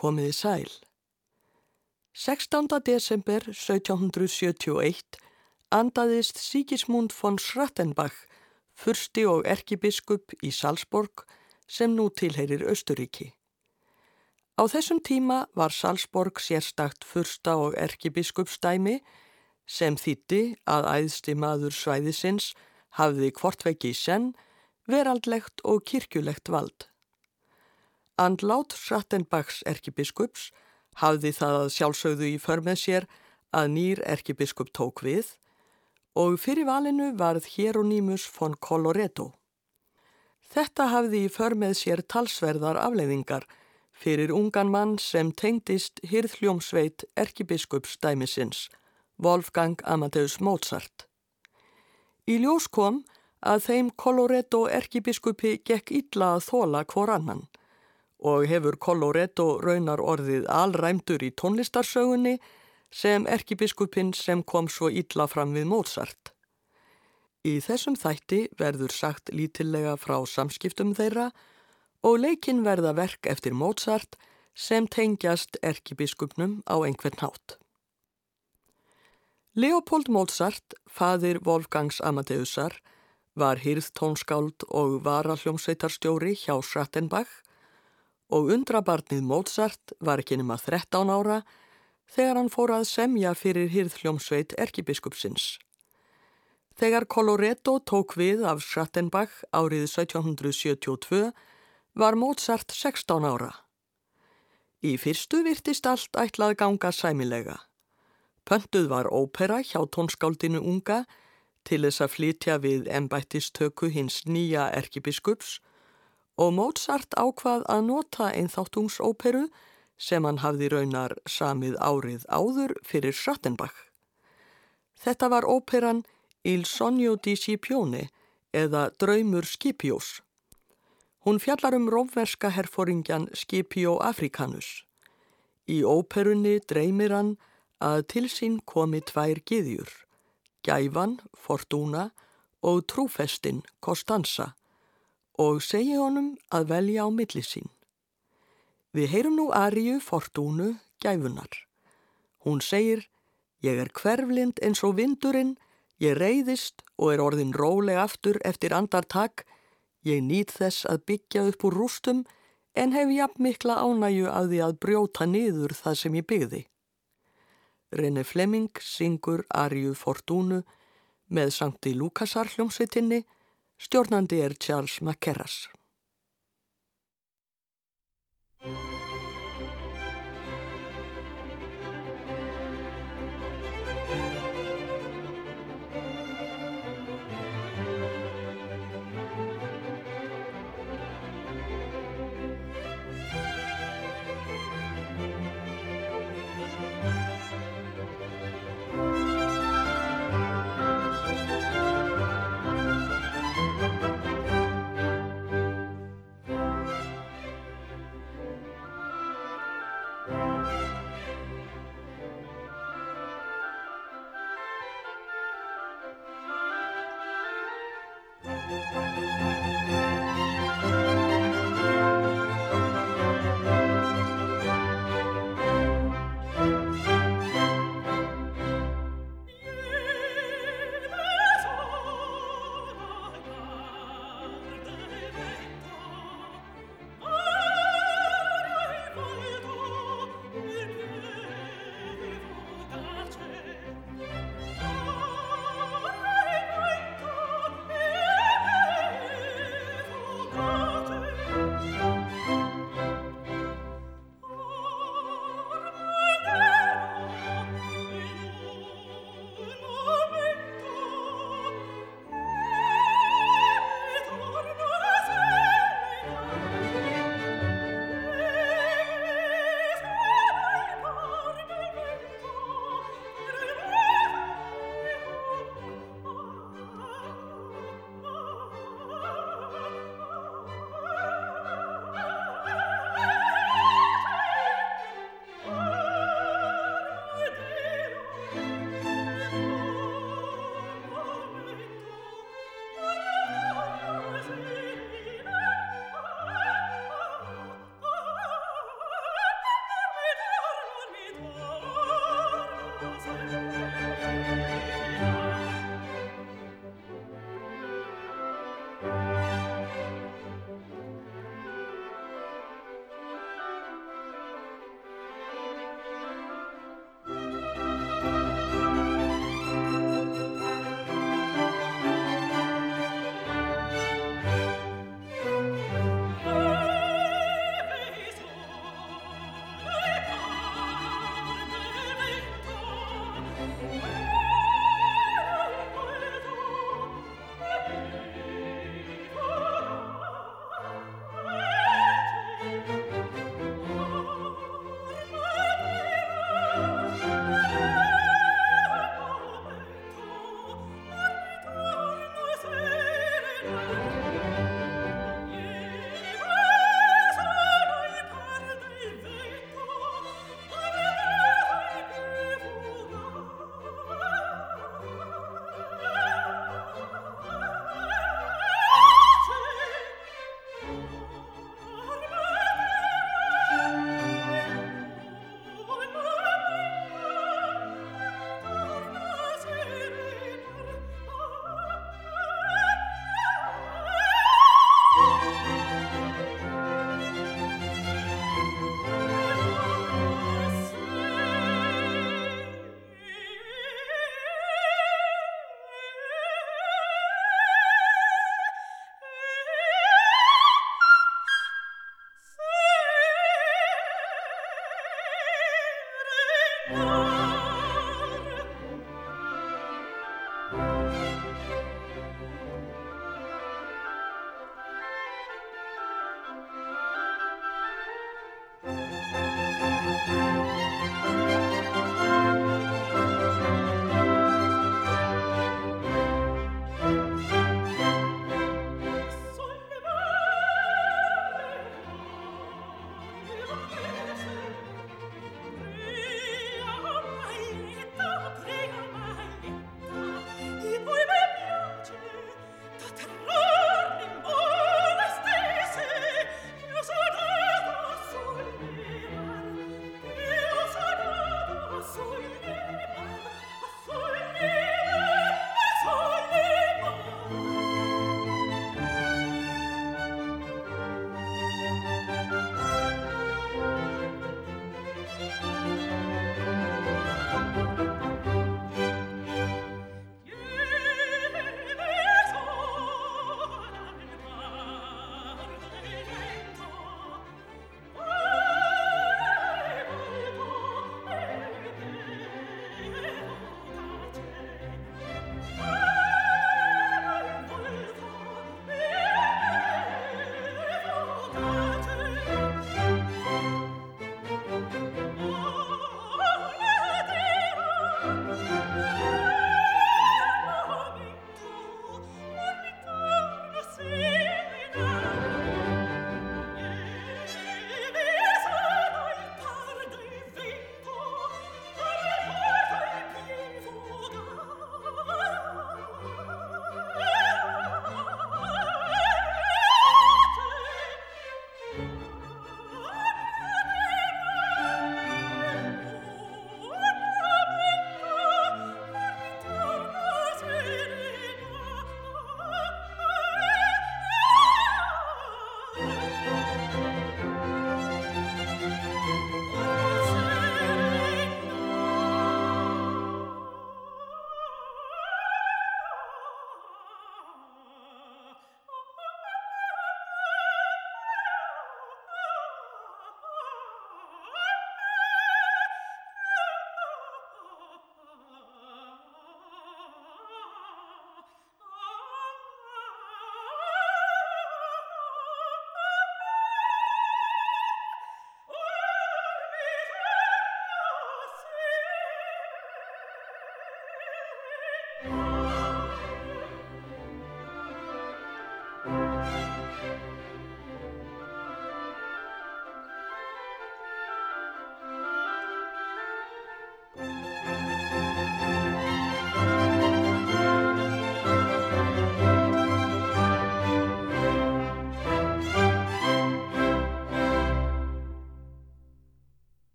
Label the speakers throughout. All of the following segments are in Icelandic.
Speaker 1: Komiði sæl. 16. desember 1771 andaðist Sigismund von Schrattenbach, fyrsti og erkibiskup í Salzborg sem nú tilheyrir Östuríki. Á þessum tíma var Salzborg sérstakt fyrsta og erkibiskupstæmi sem þýtti að æðsti maður svæðisins hafði kvortveggi í senn, veraldlegt og kirkjulegt vald. Andlát Schrattenbachs erkibiskups hafði það að sjálfsögðu í förmið sér að nýr erkibiskup tók við og fyrir valinu varð Hieronymus von Colloredo. Þetta hafði í förmið sér talsverðar afleiðingar fyrir ungan mann sem tengdist hýrðljómsveit erkibiskups dæmisins, Wolfgang Amadeus Mozart. Í ljós kom að þeim Colloredo erkibiskupi gekk illa að þóla hvor annan og hefur Colloredo raunar orðið alræmdur í tónlistarsögunni sem erkibiskupin sem kom svo illa fram við Mozart. Í þessum þætti verður sagt lítillega frá samskiptum þeirra og leikin verða verk eftir Mozart sem tengjast erkibiskupnum á einhvern hátt. Leopold Mozart, fadir Wolfgangs Amadeusar, var hýrðtónskáld og varalljómsveitarstjóri hjá Schrattenbach og undrabarnið Mozart var ekki nema 13 ára þegar hann fór að semja fyrir hýrðhljómsveit erkibiskupsins. Þegar Coloretto tók við af Schrattenbach árið 1772 var Mozart 16 ára. Í fyrstu virtist allt ætlað ganga sæmilega. Pöntuð var ópera hjá tónskáldinu unga til þess að flytja við embættistöku hins nýja erkibiskups og Mozart ákvað að nota einn þáttungsóperu sem hann hafði raunar samið árið áður fyrir Schrattenbach. Þetta var óperan Il Sogno di Scipione eða Draumur Scipjós. Hún fjallar um rómverska herfóringjan Scipio Africanus. Í óperunni dreymir hann að til sín komi tvær giðjur, Gæfan, Fortuna og Trúfestin, Costanza og segi honum að velja á milli sín. Við heyrum nú Aríu Fortúnu gæfunar. Hún segir, ég er hverflind eins og vindurinn, ég reyðist og er orðin róleg aftur eftir andartak, ég nýt þess að byggja upp úr rústum en hef jafn mikla ánæju að því að brjóta niður það sem ég byggði. Rene Flemming syngur Aríu Fortúnu með Sankti Lukasar hljómsveitinni Stjórnandi er Charles McKerras.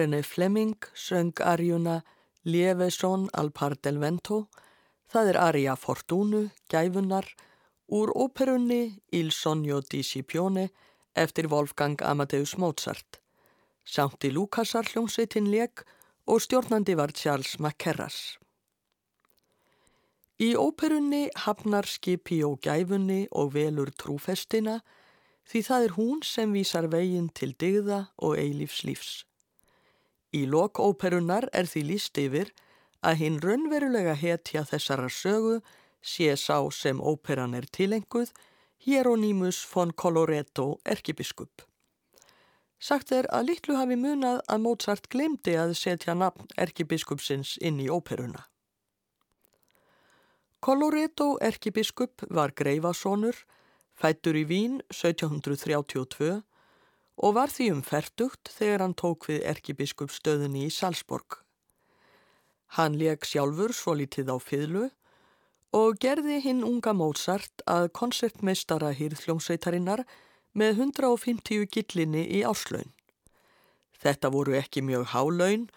Speaker 1: René Fleming söng arjuna Lieveson al par del vento, það er arja Fortunu, gæfunar, úr óperunni Il Sogno di Scipione eftir Wolfgang Amadeus Mozart. Sankti Lukasar hljómsveitin leg og stjórnandi var Charles McCarras. Í óperunni hafnar skipi og gæfunni og velur trúfestina því það er hún sem vísar veginn til digða og eilífs lífs. Í lok óperunar er því líst yfir að hinn raunverulega hetja þessara sögu sé sá sem óperan er tilenguð, Hieronymus von Coloretto erkibiskup. Sagt er að litlu hafi munað að Mozart glemdi að setja nafn erkibiskupsins inn í óperuna. Coloretto erkibiskup var greifasónur, fættur í Vín 1732 og var því um færtugt þegar hann tók við erkibiskup stöðunni í Salzborg. Hann leik sjálfur svo litið á fyrlu og gerði hinn unga Mozart að koncertmeistara hýrðljómsveitarinnar með 150 gillinni í áslaun. Þetta voru ekki mjög hálaun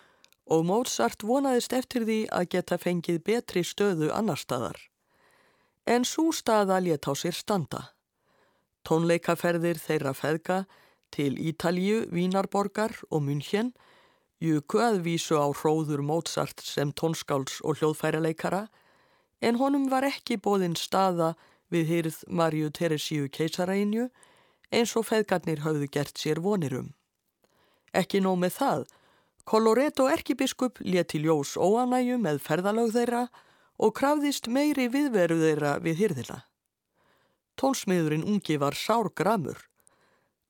Speaker 1: og Mozart vonaðist eftir því að geta fengið betri stöðu annar staðar. En svo staða let á sér standa. Tónleikaferðir þeirra feðga til Ítalju, Vínarborgar og München juku að vísu á hróður Mozart sem tónskáls og hljóðfæraleikara en honum var ekki bóðinn staða við hýrð Marju Teresíu keisaræinju eins og feðgarnir hafðu gert sér vonirum. Ekki nóg með það, Coloretto erkibiskup leti ljós óanæju með ferðalög þeirra og krafðist meiri viðveru þeirra við hýrðina. Tónsmiðurinn ungi var sár gramur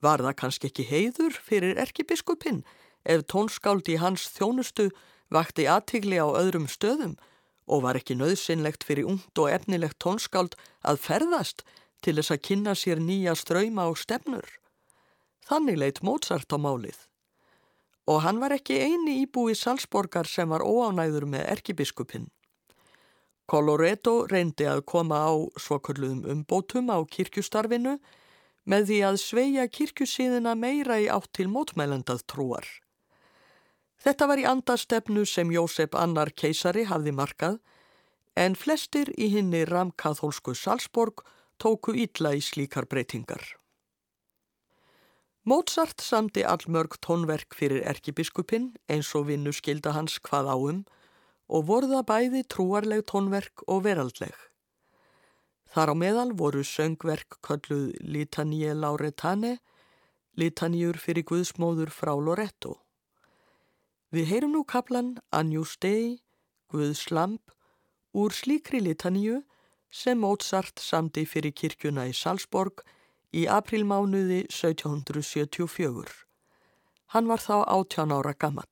Speaker 1: Var það kannski ekki heiður fyrir erkibiskupin ef tónskáldi hans þjónustu vakti aðtigli á öðrum stöðum og var ekki nöðsynlegt fyrir ungt og efnilegt tónskáld að ferðast til þess að kynna sér nýja ströyma og stefnur. Þannig leitt Mozart á málið. Og hann var ekki eini íbúi Salzborgar sem var óánæður með erkibiskupin. Coloretto reyndi að koma á svokörluðum umbótum á kirkjustarfinu með því að sveia kirkjusíðina meira í átt til mótmælendað trúar. Þetta var í andastefnu sem Jósef Annar keisari hafði markað en flestir í hinni ramkathólsku Salzborg tóku ítla í slíkar breytingar. Mozart samti allmörg tónverk fyrir erkibiskupin eins og vinnu skilda hans hvað áum og vorða bæði trúarleg tónverk og veraldleg. Þar á meðal voru söngverk kölluð Litanie Lauretane, Litanjur fyrir Guðsmóður frá Loretto. Við heyrum nú kaplan Anjus Dei, Guðs Lamp, úr slíkri litanju sem Mozart samdi fyrir kirkjuna í Salzborg í aprilmánuði 1774. Hann var þá 18 ára gammal.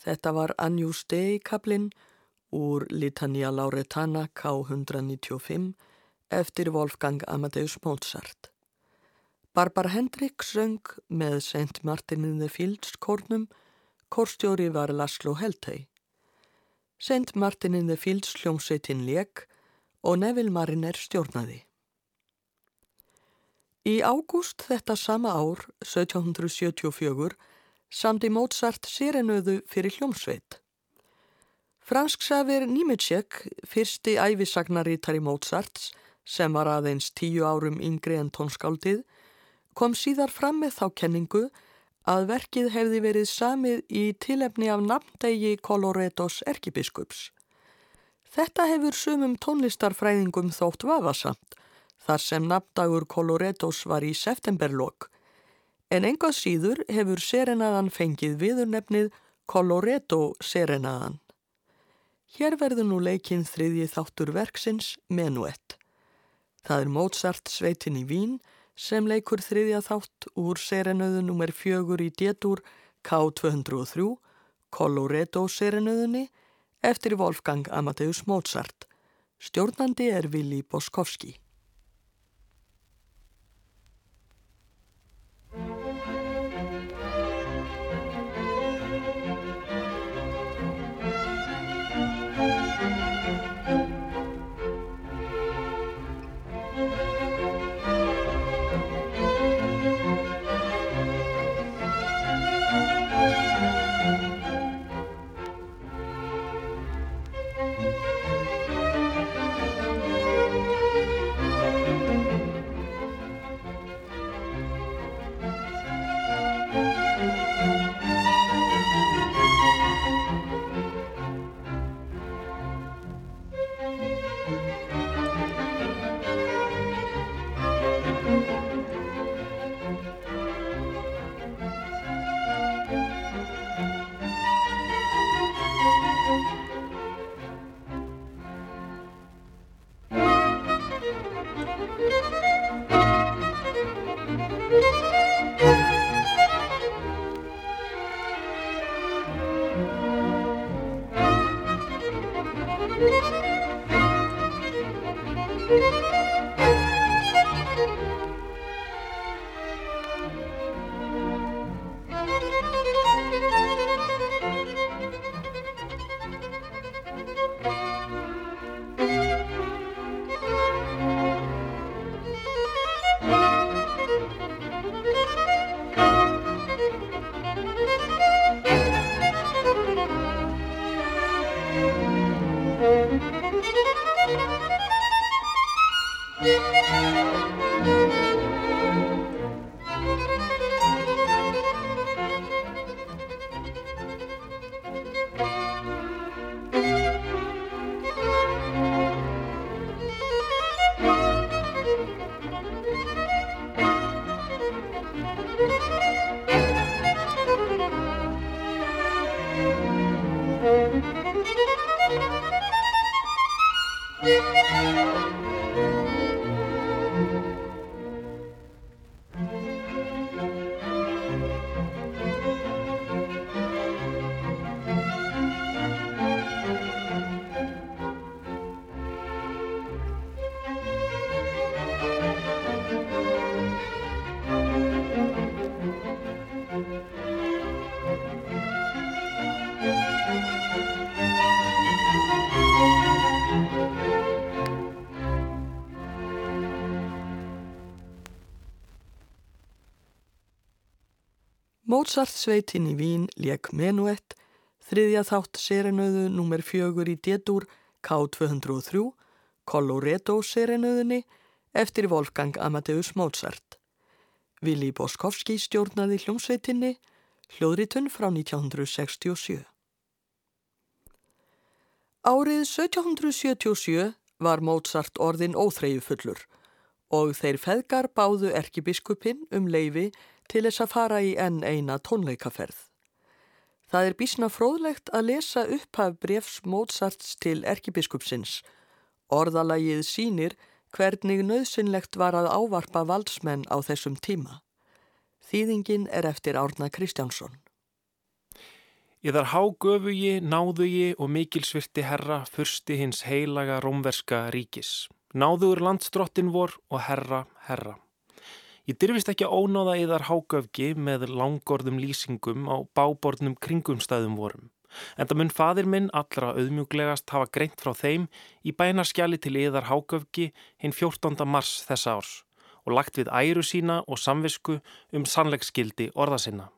Speaker 1: Þetta var Anjus Dei kaplinn úr Litania Lauretana K195 eftir Wolfgang Amadeus Mozart. Barbara Hendrik söng með St. Martin in the Fields kórnum, kórstjóri var Laszlo Heltei. St. Martin in the Fields hljómsveitin leik og Neville Mariner stjórnaði. Í ágúst þetta sama ár, 1774, samdi Mozart sérenöðu fyrir hljómsveit. Fransksafer Nímetsjek, fyrsti æfisagnarítari Mozarts, sem var aðeins tíu árum yngri en tónskáldið, kom síðar fram með þá kenningu að verkið hefði verið samið í tilefni af namndegi Coloretos erkibiskups. Þetta hefur sumum tónlistarfræðingum þótt vafasamt, þar sem nafndagur Coloretos var í septemberlokk, en engað síður hefur serenaðan fengið viðurnefnið Coloreto serenaðan. Hér verður nú leikinn þriðji þáttur verksins Menuett. Það er Mozart sveitin í Vín sem leikur þriðja þátt úr serenöðu nr. 4 í détur K203, Coloreto serenöðunni, eftir Wolfgang Amadeus Mozart. Stjórnandi er Vili Boskovski. Mozart sveitin í Vín lék Menuett, þriðja þátt serenöðu nr. 4 í D-dur K203, Coloreto serenöðunni eftir Wolfgang Amadeus Mozart. Vili Boskovski stjórnaði hljómsveitinni, hljóðritun frá 1967. Árið 1777 var Mozart orðin óþreyju fullur og þeir feðgar báðu erkibiskupin um leifi til þess að fara í enn eina tónleikaferð. Það er bísna fróðlegt að lesa upphaf brefs Mozarts til erkibiskupsins. Orðalagið sínir hvernig nöðsynlegt var að ávarpa valdsmenn á þessum tíma. Þýðingin er eftir Árna Kristjánsson.
Speaker 2: Íðar hágöfugi, náðugi og mikilsvirti herra fyrsti hins heilaga rómverska ríkis. Náðugur landstrottin vor og herra, herra. Ég dyrfist ekki að ónáða íðar hágöfgi með langorðum lýsingum á bábornum kringumstæðum vorum. En það mun fadir minn allra auðmjúglegast hafa greint frá þeim í bænarskjali til íðar hágöfgi hinn 14. mars þessa árs og lagt við æru sína og samvisku um sannleikskildi orða sinna.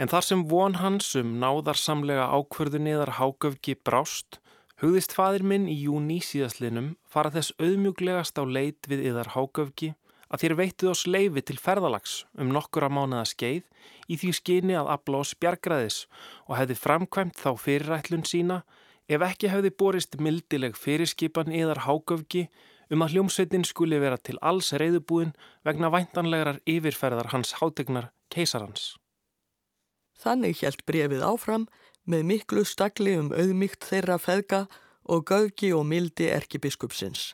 Speaker 2: En þar sem von hans um náðarsamlega ákverðuniðar hágöfgi brást, hugðist fadir minn í júni síðaslinum fara þess auðmjúglegast á leit við yðar hágöfgi að þér veittuð oss leifi til ferðalags um nokkura mánuða skeið í því skyni að afla oss bjargraðis og hefði framkvæmt þá fyrirætlun sína ef ekki hefði borist mildileg fyrirskipan yðar hágöfgi um að hljómsveitin skuli vera til alls reyðubúin vegna væntanlegar yfirferðar hans hátegnar keisarans.
Speaker 1: Þannig hjælt brefið áfram með miklu stakli um auðmygt þeirra feðga og gaugi og mildi erkibiskupsins.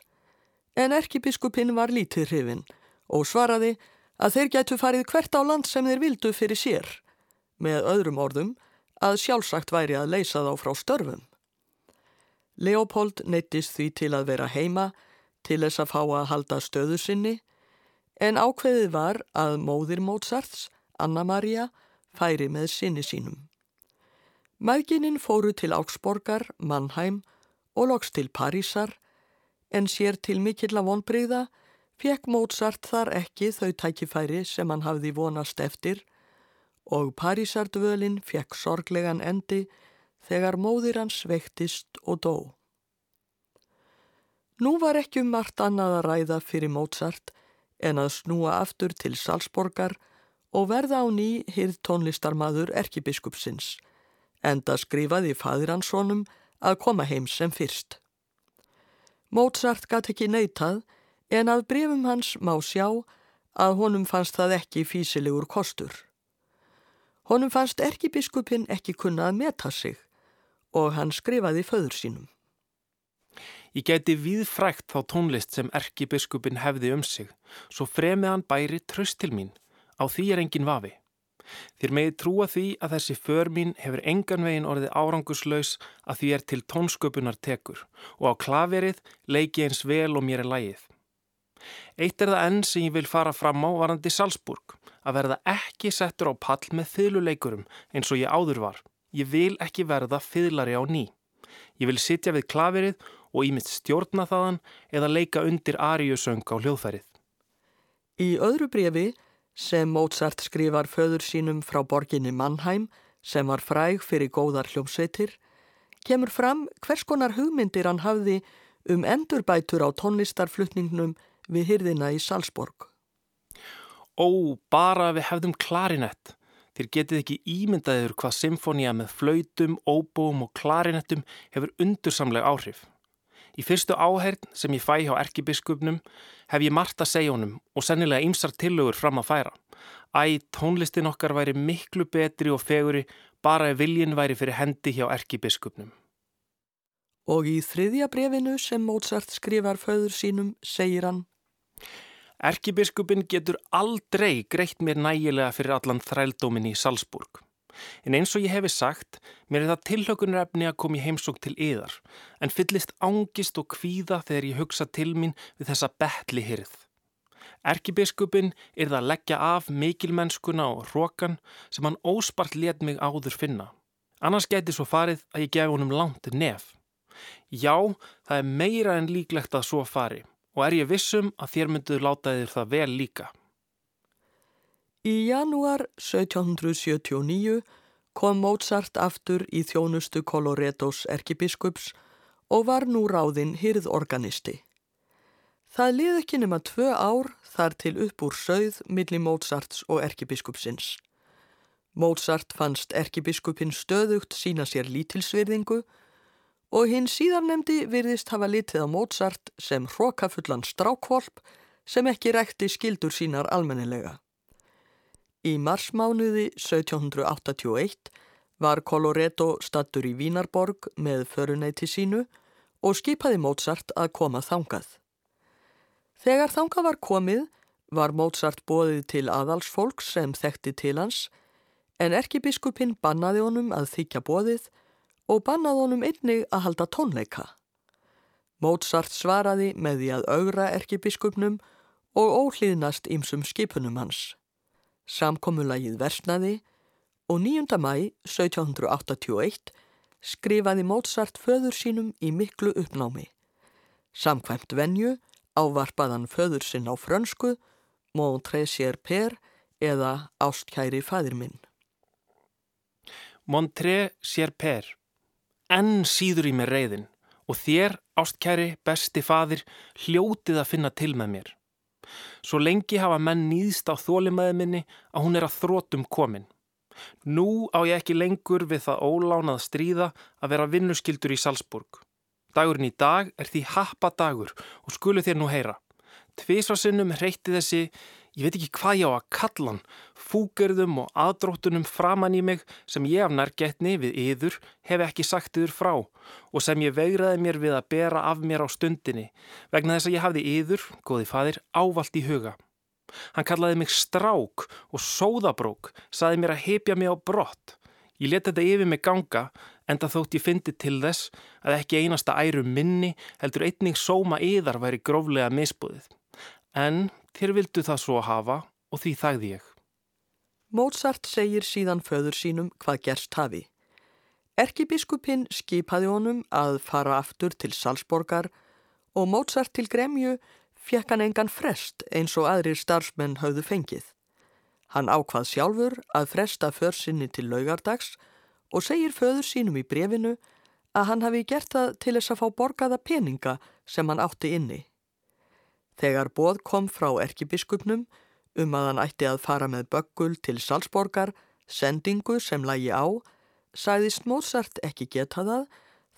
Speaker 1: En erkibiskupin var lítið hrifin og svaraði að þeir getu farið hvert á land sem þeir vildu fyrir sér, með öðrum orðum að sjálfsagt væri að leysa þá frá störfum. Leopold neittist því til að vera heima til þess að fá að halda stöðu sinni, en ákveðið var að móðir Mozarts, Anna-Maria, færi með sinni sínum. Mægininn fóru til Augsborgar, Mannheim og loks til Parísar en sér til mikill að vonbreyða fekk Mozart þar ekki þau tækifæri sem hann hafði vonast eftir og Parísardvölin fekk sorglegan endi þegar móðir hans veiktist og dó. Nú var ekki um margt annað að ræða fyrir Mozart en að snúa aftur til Salzborgar og verða á ný hýrð tónlistarmadur erkibiskupsins, enda skrifaði fadiranssonum að koma heim sem fyrst. Mozart gæti ekki neytað en að brefum hans má sjá að honum fannst það ekki físilegur kostur. Honum fannst erkibiskupin ekki kunna að meta sig og hann skrifaði föður sínum.
Speaker 2: Ég geti viðfrækt þá tónlist sem erkibiskupin hefði um sig, svo fremið hann bæri tröst til mín Á því er engin vafi. Þér meði trúa því að þessi för mín hefur engan vegin orðið áranguslaus að því er til tónsköpunar tekur og á klaverið leiki eins vel og mér er lægið. Eitt er það enn sem ég vil fara fram á varandi Salzburg, að verða ekki settur á pall með þyluleikurum eins og ég áður var. Ég vil ekki verða þylari á ný. Ég vil sitja við klaverið og ímitt stjórna þaðan eða leika undir ariusöng á hljóðfærið.
Speaker 1: Í öðru brefi sem Mozart skrifar föður sínum frá borginni Mannheim sem var fræg fyrir góðar hljómsveitir, kemur fram hvers konar hugmyndir hann hafði um endurbætur á tónlistarflutningnum við hyrðina í Salzborg.
Speaker 2: Ó, bara við hefðum klarinett. Þér getið ekki ímyndaður hvað symfónia með flautum, óbúum og klarinettum hefur undursamleg áhrif. Í fyrstu áhern sem ég fæ hjá erkibiskupnum hef ég margt að segja honum og sennilega ymsar tillögur fram að færa. Æ, tónlistin okkar væri miklu betri og feguri bara ef viljin væri fyrir hendi hjá erkibiskupnum.
Speaker 1: Og í þriðja brefinu sem Mozart skrifar föður sínum segir hann
Speaker 2: Erkibiskupin getur aldrei greitt mér nægilega fyrir allan þrældómin í Salzburg. En eins og ég hefi sagt, mér er það tilhökunarefni að koma í heimsók til yðar, en fyllist ángist og kvíða þegar ég hugsa til mín við þessa betli hyrð. Erkibiskupin er það að leggja af mikilmennskuna og hrókan sem hann óspart let mig áður finna. Annars geti svo farið að ég gefi honum langt nef. Já, það er meira en líklegt að svo fari og er ég vissum að þér mynduð láta þér það vel líka.
Speaker 1: Í janúar 1779 kom Mozart aftur í þjónustu Colorettos erkibiskups og var nú ráðinn hyrðorganisti. Það lið ekki nema tvö ár þar til upp úr sögð milli Mozarts og erkibiskupsins. Mozart fannst erkibiskupin stöðugt sína sér lítilsvirðingu og hinn síðarnemdi virðist hafa litið á Mozart sem hrókafullan strákvolp sem ekki rekti skildur sínar almennilega. Í marsmánuði 1781 var Coloretto stattur í Vínarborg með föruneyti sínu og skipaði Mozart að koma þangað. Þegar þangað var komið var Mozart bóðið til aðalsfólks sem þekkti til hans En erkibiskupin bannaði honum að þykja bóðið og bannaði honum einnig að halda tónleika. Mozart svaraði með því að augra erkibiskupnum og óhlýðnast ýmsum skipunum hans. Samkomulagið versnaði og 9. mæ 1781 skrifaði Mozart föður sínum í miklu uppnámi. Samkvæmt venju ávarpaðan föður sinn á frönsku Montré sér per eða Ástkæri fæðir minn.
Speaker 2: Montré sér per, enn síður í mér reyðin og þér, Ástkæri, besti fadir, hljótið að finna til með mér. Svo lengi hafa menn nýðst á þólimaði minni að hún er að þrótum komin. Nú á ég ekki lengur við það ólánað stríða að vera vinnuskildur í Salzburg. Dagurinn í dag er því happa dagur og skulu þér nú heyra. Tvísvarsinnum reytti þessi, ég veit ekki hvað ég á að kalla hann, fúgerðum og aðdróttunum framann í mig sem ég af nærgetni við yður hef ekki sagt yður frá og sem ég veigraði mér við að bera af mér á stundinni vegna þess að ég hafði yður, góði fadir, ávalt í huga. Hann kallaði mig strák og sóðabrók, saði mér að heipja mig á brott. Ég leti þetta yfir mig ganga, enda þótt ég fyndi til þess að ekki einasta æru minni heldur einning sóma yðar væri gróflega misbúðið. En þér vildu það svo hafa og því þægði ég.
Speaker 1: Mozart segir síðan föður sínum hvað gerst hafi. Erkibiskupin skipaði honum að fara aftur til Salzborgar og Mozart til Gremju fekk hann engan frest eins og aðrir starfsmenn hafðu fengið. Hann ákvað sjálfur að fresta försinni til laugardags og segir föður sínum í brefinu að hann hafi gert það til þess að fá borgaða peninga sem hann átti inni. Þegar bóð kom frá erkibiskupnum um að hann ætti að fara með böggul til Salzborgar, sendingu sem lagi á, sæðist Mozart ekki geta það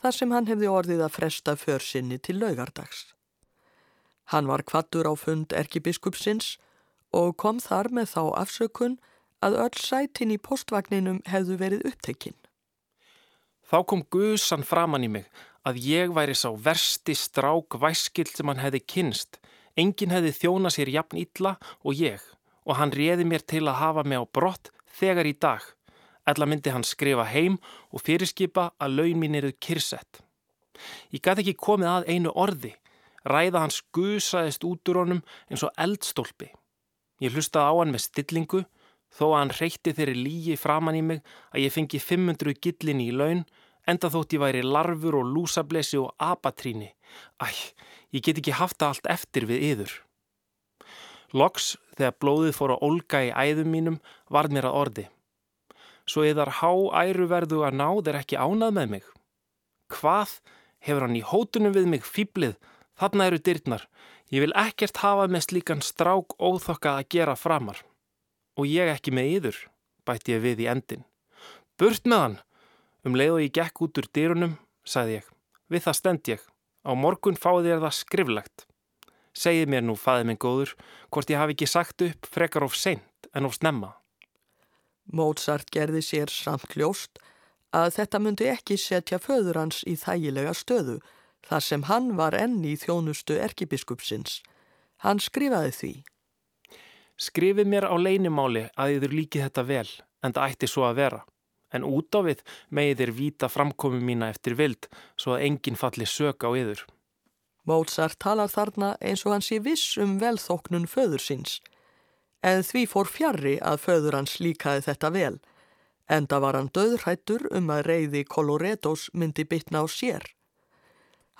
Speaker 1: þar sem hann hefði orðið að fresta försinni til laugardags. Hann var kvattur á fund erkibiskupsins og kom þar með þá afsökun að öll sætin í postvagninum hefðu verið upptekinn.
Speaker 2: Þá kom guðsan framann í mig að ég væri sá versti strák væskild sem hann hefði kynst. Engin hefði þjóna sér jafn illa og ég og hann réði mér til að hafa mig á brott þegar í dag. Ella myndi hann skrifa heim og fyrirskipa að laun mín eruð kyrsett. Ég gæti ekki komið að einu orði Ræða hans gusaðist út úr honum eins og eldstólpi. Ég hlustaði á hann með stillingu þó að hann reyti þeirri lígi framann í mig að ég fengi 500 gillin í laun enda þótt ég væri larfur og lúsablesi og apatríni. Æ, ég get ekki haft það allt eftir við yður. Loks, þegar blóðið fór að olga í æðum mínum, varð mér að ordi. Svo eðar há æruverðu að náð er ekki ánað með mig. Hvað hefur hann í hótunum við mig fýblið Þarna eru dyrnar. Ég vil ekkert hafa með slíkan strák óþokka að gera framar. Og ég ekki með yður, bætti ég við í endin. Burt með hann! Um leið og ég gekk út úr dyrunum, sagði ég. Við það stend ég. Á morgun fáði ég það skriflegt. Segið mér nú, faði minn góður, hvort ég hafi ekki sagt upp frekar of seint en of snemma.
Speaker 1: Mozart gerði sér samt ljóst að þetta myndi ekki setja föður hans í þægilega stöðu þar sem hann var enn í þjónustu erkibiskupsins. Hann skrifaði því.
Speaker 2: Skrifið mér á leinimáli að yfir líkið þetta vel, en það ætti svo að vera. En út á við megið þér vita framkomi mína eftir vild, svo að enginn falli sök á yfir.
Speaker 1: Mozart talar þarna eins og hans í viss um velþóknun föður síns. En því fór fjarrri að föður hans líkaði þetta vel, enda var hann döðrættur um að reyði Coloredos myndi bytna á sér.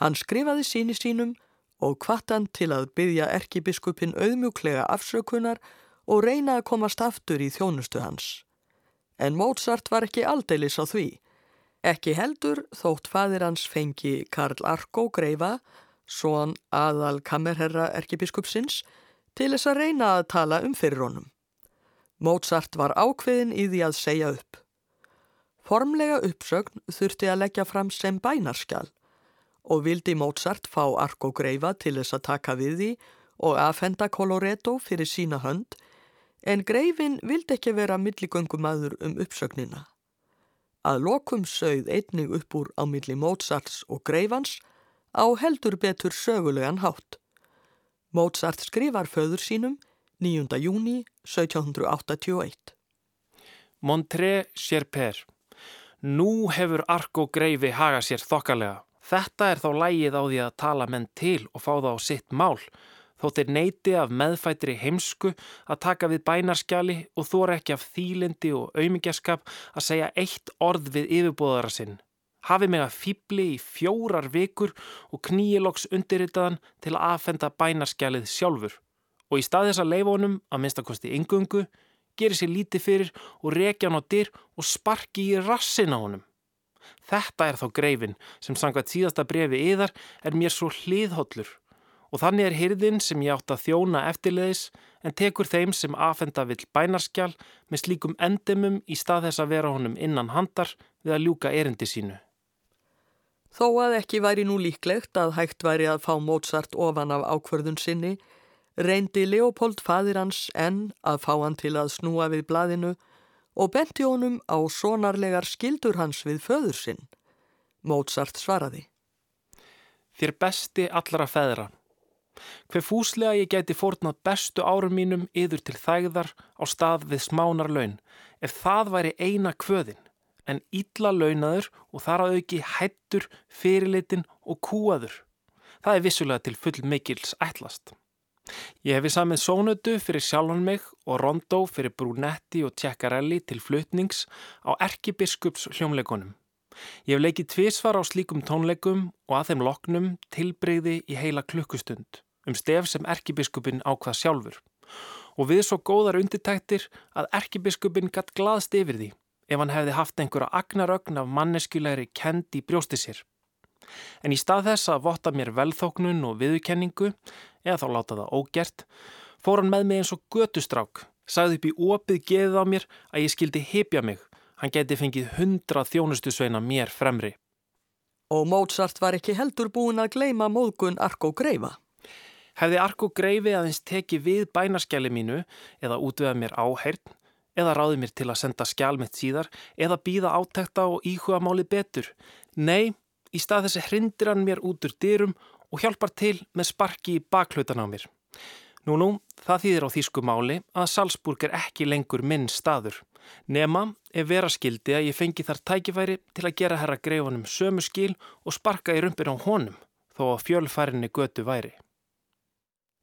Speaker 1: Hann skrifaði síni sínum og kvattan til að byggja erkibiskupin auðmjúklega afsökunar og reyna að komast aftur í þjónustu hans. En Mozart var ekki aldeilis á því. Ekki heldur þótt fadir hans fengi Karl Arko greifa, svon aðal kammerherra erkibiskupsins, til þess að reyna að tala um fyrir honum. Mozart var ákveðin í því að segja upp. Formlega uppsögn þurfti að leggja fram sem bænarskjál og vildi Mozart fá Arko Greifa til þess að taka við því og aðfenda Coloretto fyrir sína hönd en Greifin vildi ekki vera milligöngumadur um uppsögnina. Að lokum sögð einnig upp úr á milli Mozarts og Greifans á heldur betur sögulegan hátt. Mozart skrifar föður sínum 9. júni 1781.
Speaker 2: Montré Sherper. Nú hefur Arko Greifi haga sér þokkalega. Þetta er þá lægið á því að tala menn til og fá það á sitt mál. Þótt er neiti af meðfættri heimsku að taka við bænarskjali og þóra ekki af þýlindi og auðmyggjaskap að segja eitt orð við yfirbóðara sinn. Hafi mig að fýbli í fjórar vikur og kníiloks undirritaðan til að aðfenda bænarskjalið sjálfur. Og í stað þess að leifonum, að minnstakosti yngungu, gerir sér lítið fyrir og rekja hann á dyr og sparki í rassin á honum. Þetta er þá greifin sem sangvað síðasta brefi yðar er mér svo hliðhollur og þannig er hyrðin sem ég átt að þjóna eftirleðis en tekur þeim sem afhenda vill bænarskjál með slíkum endemum í stað þess að vera honum innan handar við að ljúka erindi sínu.
Speaker 1: Þó að ekki væri nú líklegt að hægt væri að fá Mozart ofan af ákverðun sinni, reyndi Leopold fadir hans enn að fá hann til að snúa við blaðinu og benti honum á sonarlegar skildur hans við föður sinn. Mozart svaraði.
Speaker 2: Þér besti allra feðra. Hver fúslega ég geti fórnað bestu árum mínum yður til þægðar á stað við smánar laun, ef það væri eina kvöðin, en ítla launaður og þar að auki hættur, fyrirlitin og kúaður. Það er vissulega til full mikils ætlast. Ég hefi samið sónutu fyrir sjálfan mig og rondó fyrir Brunetti og Tjekkarelli til flutnings á erkibiskups hljómleikunum. Ég hef leikið tvísvar á slíkum tónleikum og að þeim loknum tilbreyði í heila klukkustund um stef sem erkibiskupin ákvað sjálfur. Og við svo góðar undirtæktir að erkibiskupin gatt glaðst yfir því ef hann hefði haft einhverja agnarögn af manneskulegri kendi brjósti sér. En í stað þess að votta mér velþóknun og viðkenningu, eða þá láta það ógert, fór hann með mig eins og götustrák, sagði upp í opið geðið á mér að ég skildi hipja mig. Hann geti fengið hundra þjónustu sveina mér fremri.
Speaker 1: Og Mozart var ekki heldur búin að gleima móðgun Arko Greifa.
Speaker 2: Hefði Arko Greifi aðeins tekið við bænaskjali mínu eða útvöða mér áheirn, eða ráði mér til að senda skjál mitt síðar, eða býða átækta og íhuga máli betur. Nei, Í stað þessi hrindir hann mér út úr dyrum og hjálpar til með sparki í baklautan á mér. Nú nú, það þýðir á þýsku máli að Salzburg er ekki lengur minn staður. Nema ef vera skildi að ég fengi þar tækifæri til að gera herra greifunum sömu skil og sparka í rumpin á honum, þó að fjölfærinni götu væri.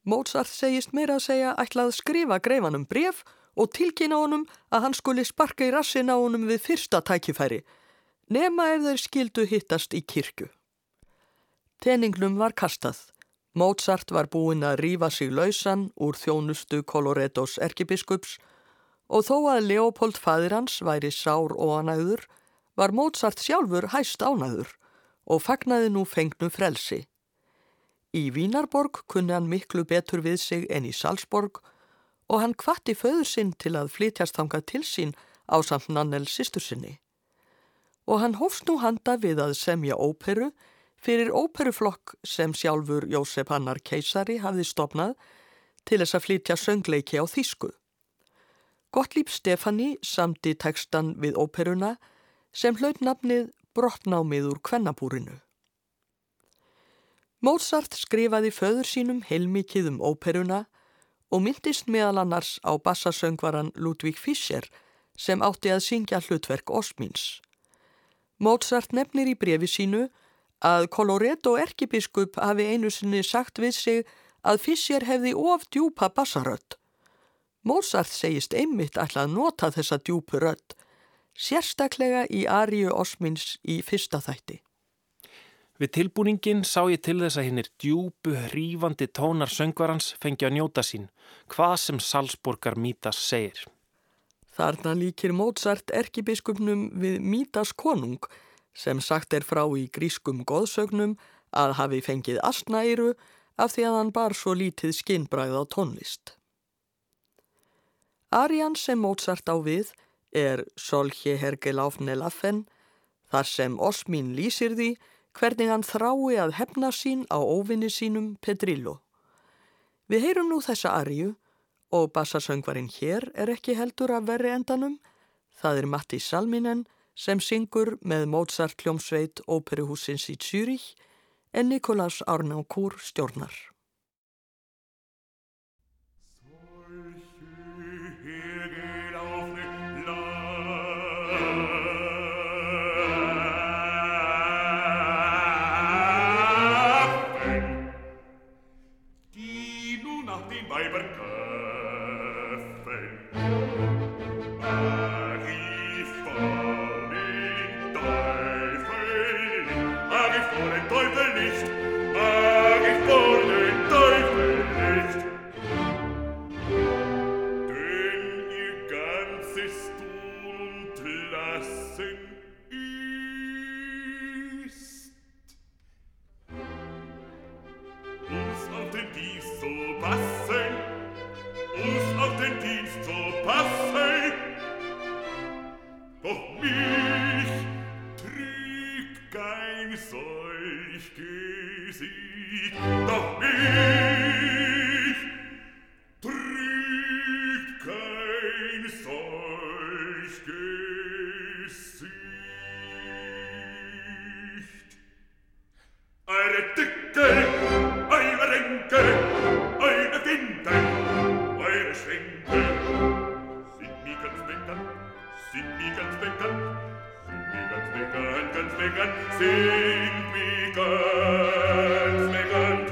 Speaker 1: Mozart segist meira að segja ætlað skrifa greifanum bref og tilkynna honum að hann skuli sparka í rassin á honum við fyrsta tækifæri nema ef þeir skildu hittast í kirkju. Teningnum var kastað. Mozart var búinn að rýfa sig lausan úr þjónustu Colorettos erkibiskups og þó að Leopold fadir hans væri sár og anæður var Mozart sjálfur hæst ánæður og fagnaði nú fengnu frelsi. Í Vínarborg kunni hann miklu betur við sig en í Salzborg og hann kvatti föður sinn til að flytjast þangað til sín á samt Nannel sýstur sinni og hann hófst nú handa við að semja óperu fyrir óperuflokk sem sjálfur Jósef Hannar keisari hafði stopnað til þess að flytja söngleiki á Þísku. Gottlýp Stefani samti tekstan við óperuna sem hlaut nafnið Brottnámið úr kvennabúrinu. Mozart skrifaði föður sínum heilmikið um óperuna og myndist meðal annars á bassasöngvaran Ludvík Fischer sem átti að syngja hlutverk Osmins. Mozart nefnir í brefi sínu að Coloretto erkibiskup hafi einu sinni sagt við sig að Fischer hefði of djúpa bassarödd. Mozart segist einmitt ætla að nota þessa djúpu rödd, sérstaklega í Ariu Osmins í fyrsta þætti.
Speaker 2: Við tilbúningin sá ég til þess að hinnir djúbu, hrífandi tónar söngvarans fengi að njóta sín, hvað sem Salzburgar mítas segir.
Speaker 1: Þarna líkir Mozart erkibiskupnum við Mítas konung sem sagt er frá í grískum goðsögnum að hafi fengið astnæru af því að hann bar svo lítið skinnbræð á tónlist. Arian sem Mozart á við er Solje Hergeláfne Laffen þar sem Osmin lýsir því hvernig hann þrái að hefna sín á óvinni sínum Pedrillo. Við heyrum nú þessa arju og bassasöngvarinn hér er ekki heldur af verri endanum. Það er Matti Salminen sem syngur með Mozart hljómsveit Óperuhúsins í Zürich en Nikolás Arnákúr stjórnar.
Speaker 3: mich ganz bekannt, sind mir ganz bekannt, ganz bekannt, sind mir ganz bekannt.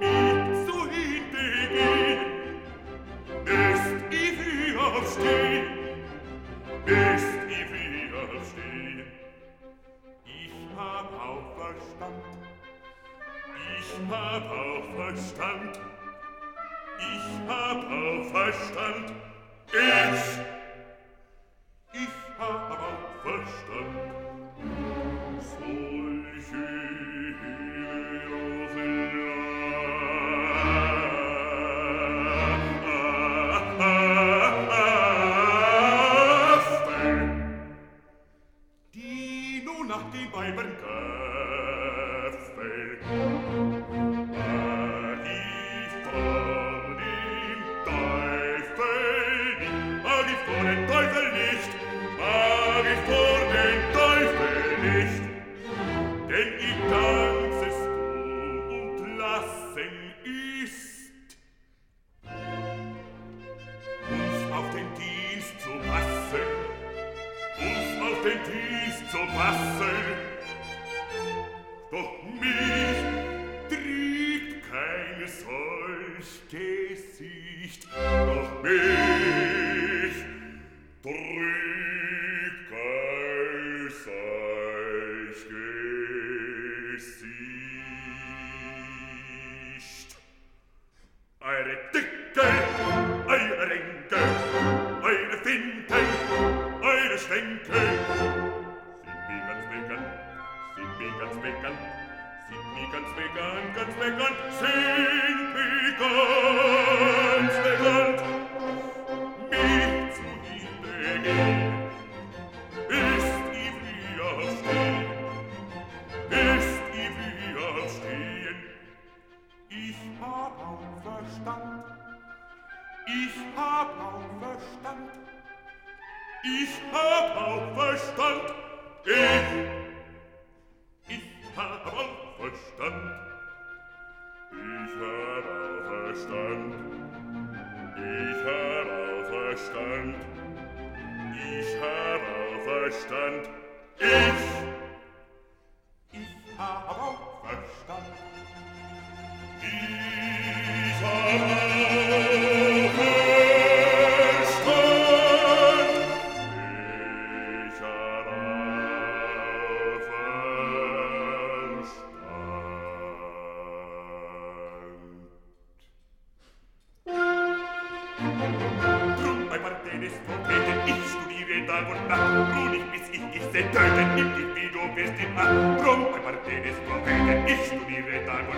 Speaker 3: Mit zu hintergehen, ist ich hier aufstehen, ist ich hier aufstehen. Ich hab auch Verstand, ich hab auch Verstand, ich hab auch Verstand, ich aber verstanden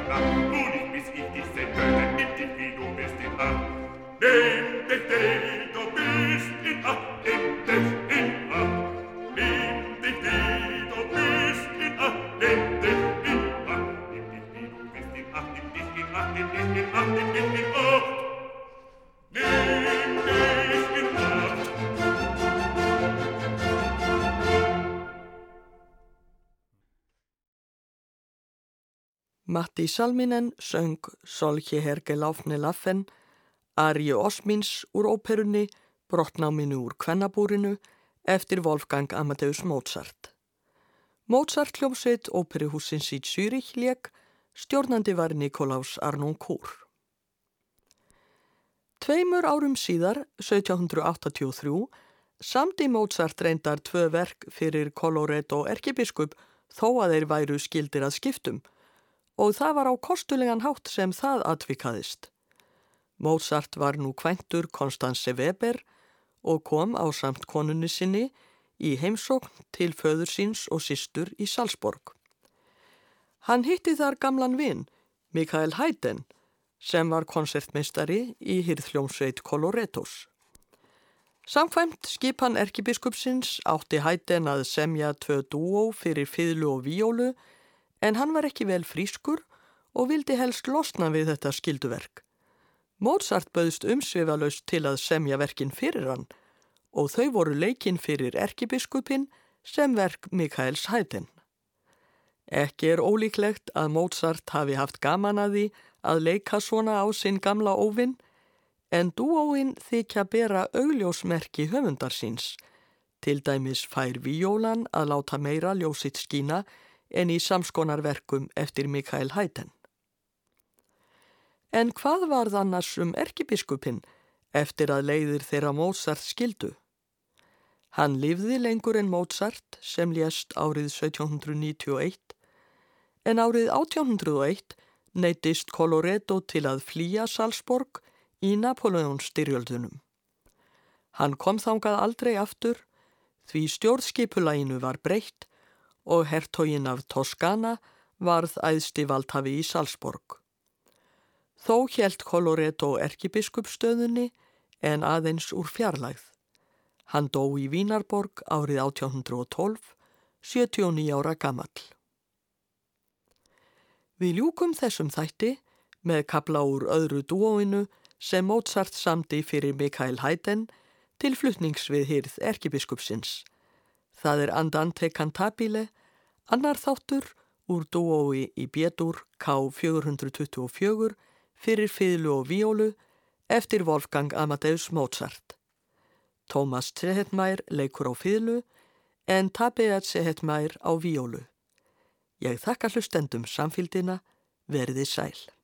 Speaker 3: Nacht, du bis ich dich seh, töte ich dich, wie du bist in Acht. Nehm dich, dich,
Speaker 1: Matti Salminen söng Solki Herge Láfni Laffen, Ari Osmins úr óperunni, Brottnáminu úr Kvennabúrinu eftir Wolfgang Amadeus Mozart. Mozart hljómsveit óperuhúsins í Zürichleik, stjórnandi var Nikolás Arnón Kór. Tveimur árum síðar, 1783, samdi Mozart reyndar tvö verk fyrir Colorado erkebiskup þó að þeir væru skildir að skiptum og það var á kostulegan hátt sem það atvikaðist. Mozart var nú kvæntur Konstanze Weber og kom á samt konunni sinni í heimsókn til föður síns og sístur í Salzborg. Hann hitti þar gamlan vinn, Mikael Haydn, sem var koncertmeistari í hýrðljómsveit Coloretos. Samkvæmt skipan erkibiskupsins átti Haydn að semja tvö dúó fyrir fiðlu og víólu en hann var ekki vel frískur og vildi helst losna við þetta skilduverk. Mozart bauðst umsvifalaust til að semja verkin fyrir hann og þau voru leikin fyrir erkibiskupin sem verk Mikaels Hætin. Ekki er ólíklegt að Mozart hafi haft gaman að því að leika svona á sinn gamla óvinn en dúóinn þykja bera augljósmerki höfundar síns. Til dæmis fær Víólan að láta meira ljósitt skína en í samskonarverkum eftir Mikael Hæten. En hvað var þannars um erkibiskupin eftir að leiðir þeirra Mozart skildu? Hann lifði lengur en Mozart sem lést árið 1791 en árið 1801 neytist Coloretto til að flýja Salzborg í Napoleons styrjöldunum. Hann kom þangað aldrei aftur því stjórnskipulæginu var breytt og hertogin af Toskana varð æðsti valdhafi í Salzborg. Þó helt Coloretto erkibiskupstöðunni en aðeins úr fjarlægð. Hann dó í Vínarborg árið 1812, 79 ára gammal. Við ljúkum þessum þætti með kabla úr öðru dúóinu sem Mozart samdi fyrir Mikael Haydn til flutnings við hýrð erkibiskupsins. Það er Andante Cantabile, annar þáttur úr dúói í Bétur K424 fyrir fiðlu og víólu eftir Wolfgang Amadeus Mozart. Thomas Sehetmær leikur á fiðlu en Tabeat Sehetmær á víólu. Ég þakka hlustendum samfíldina, verði sæl.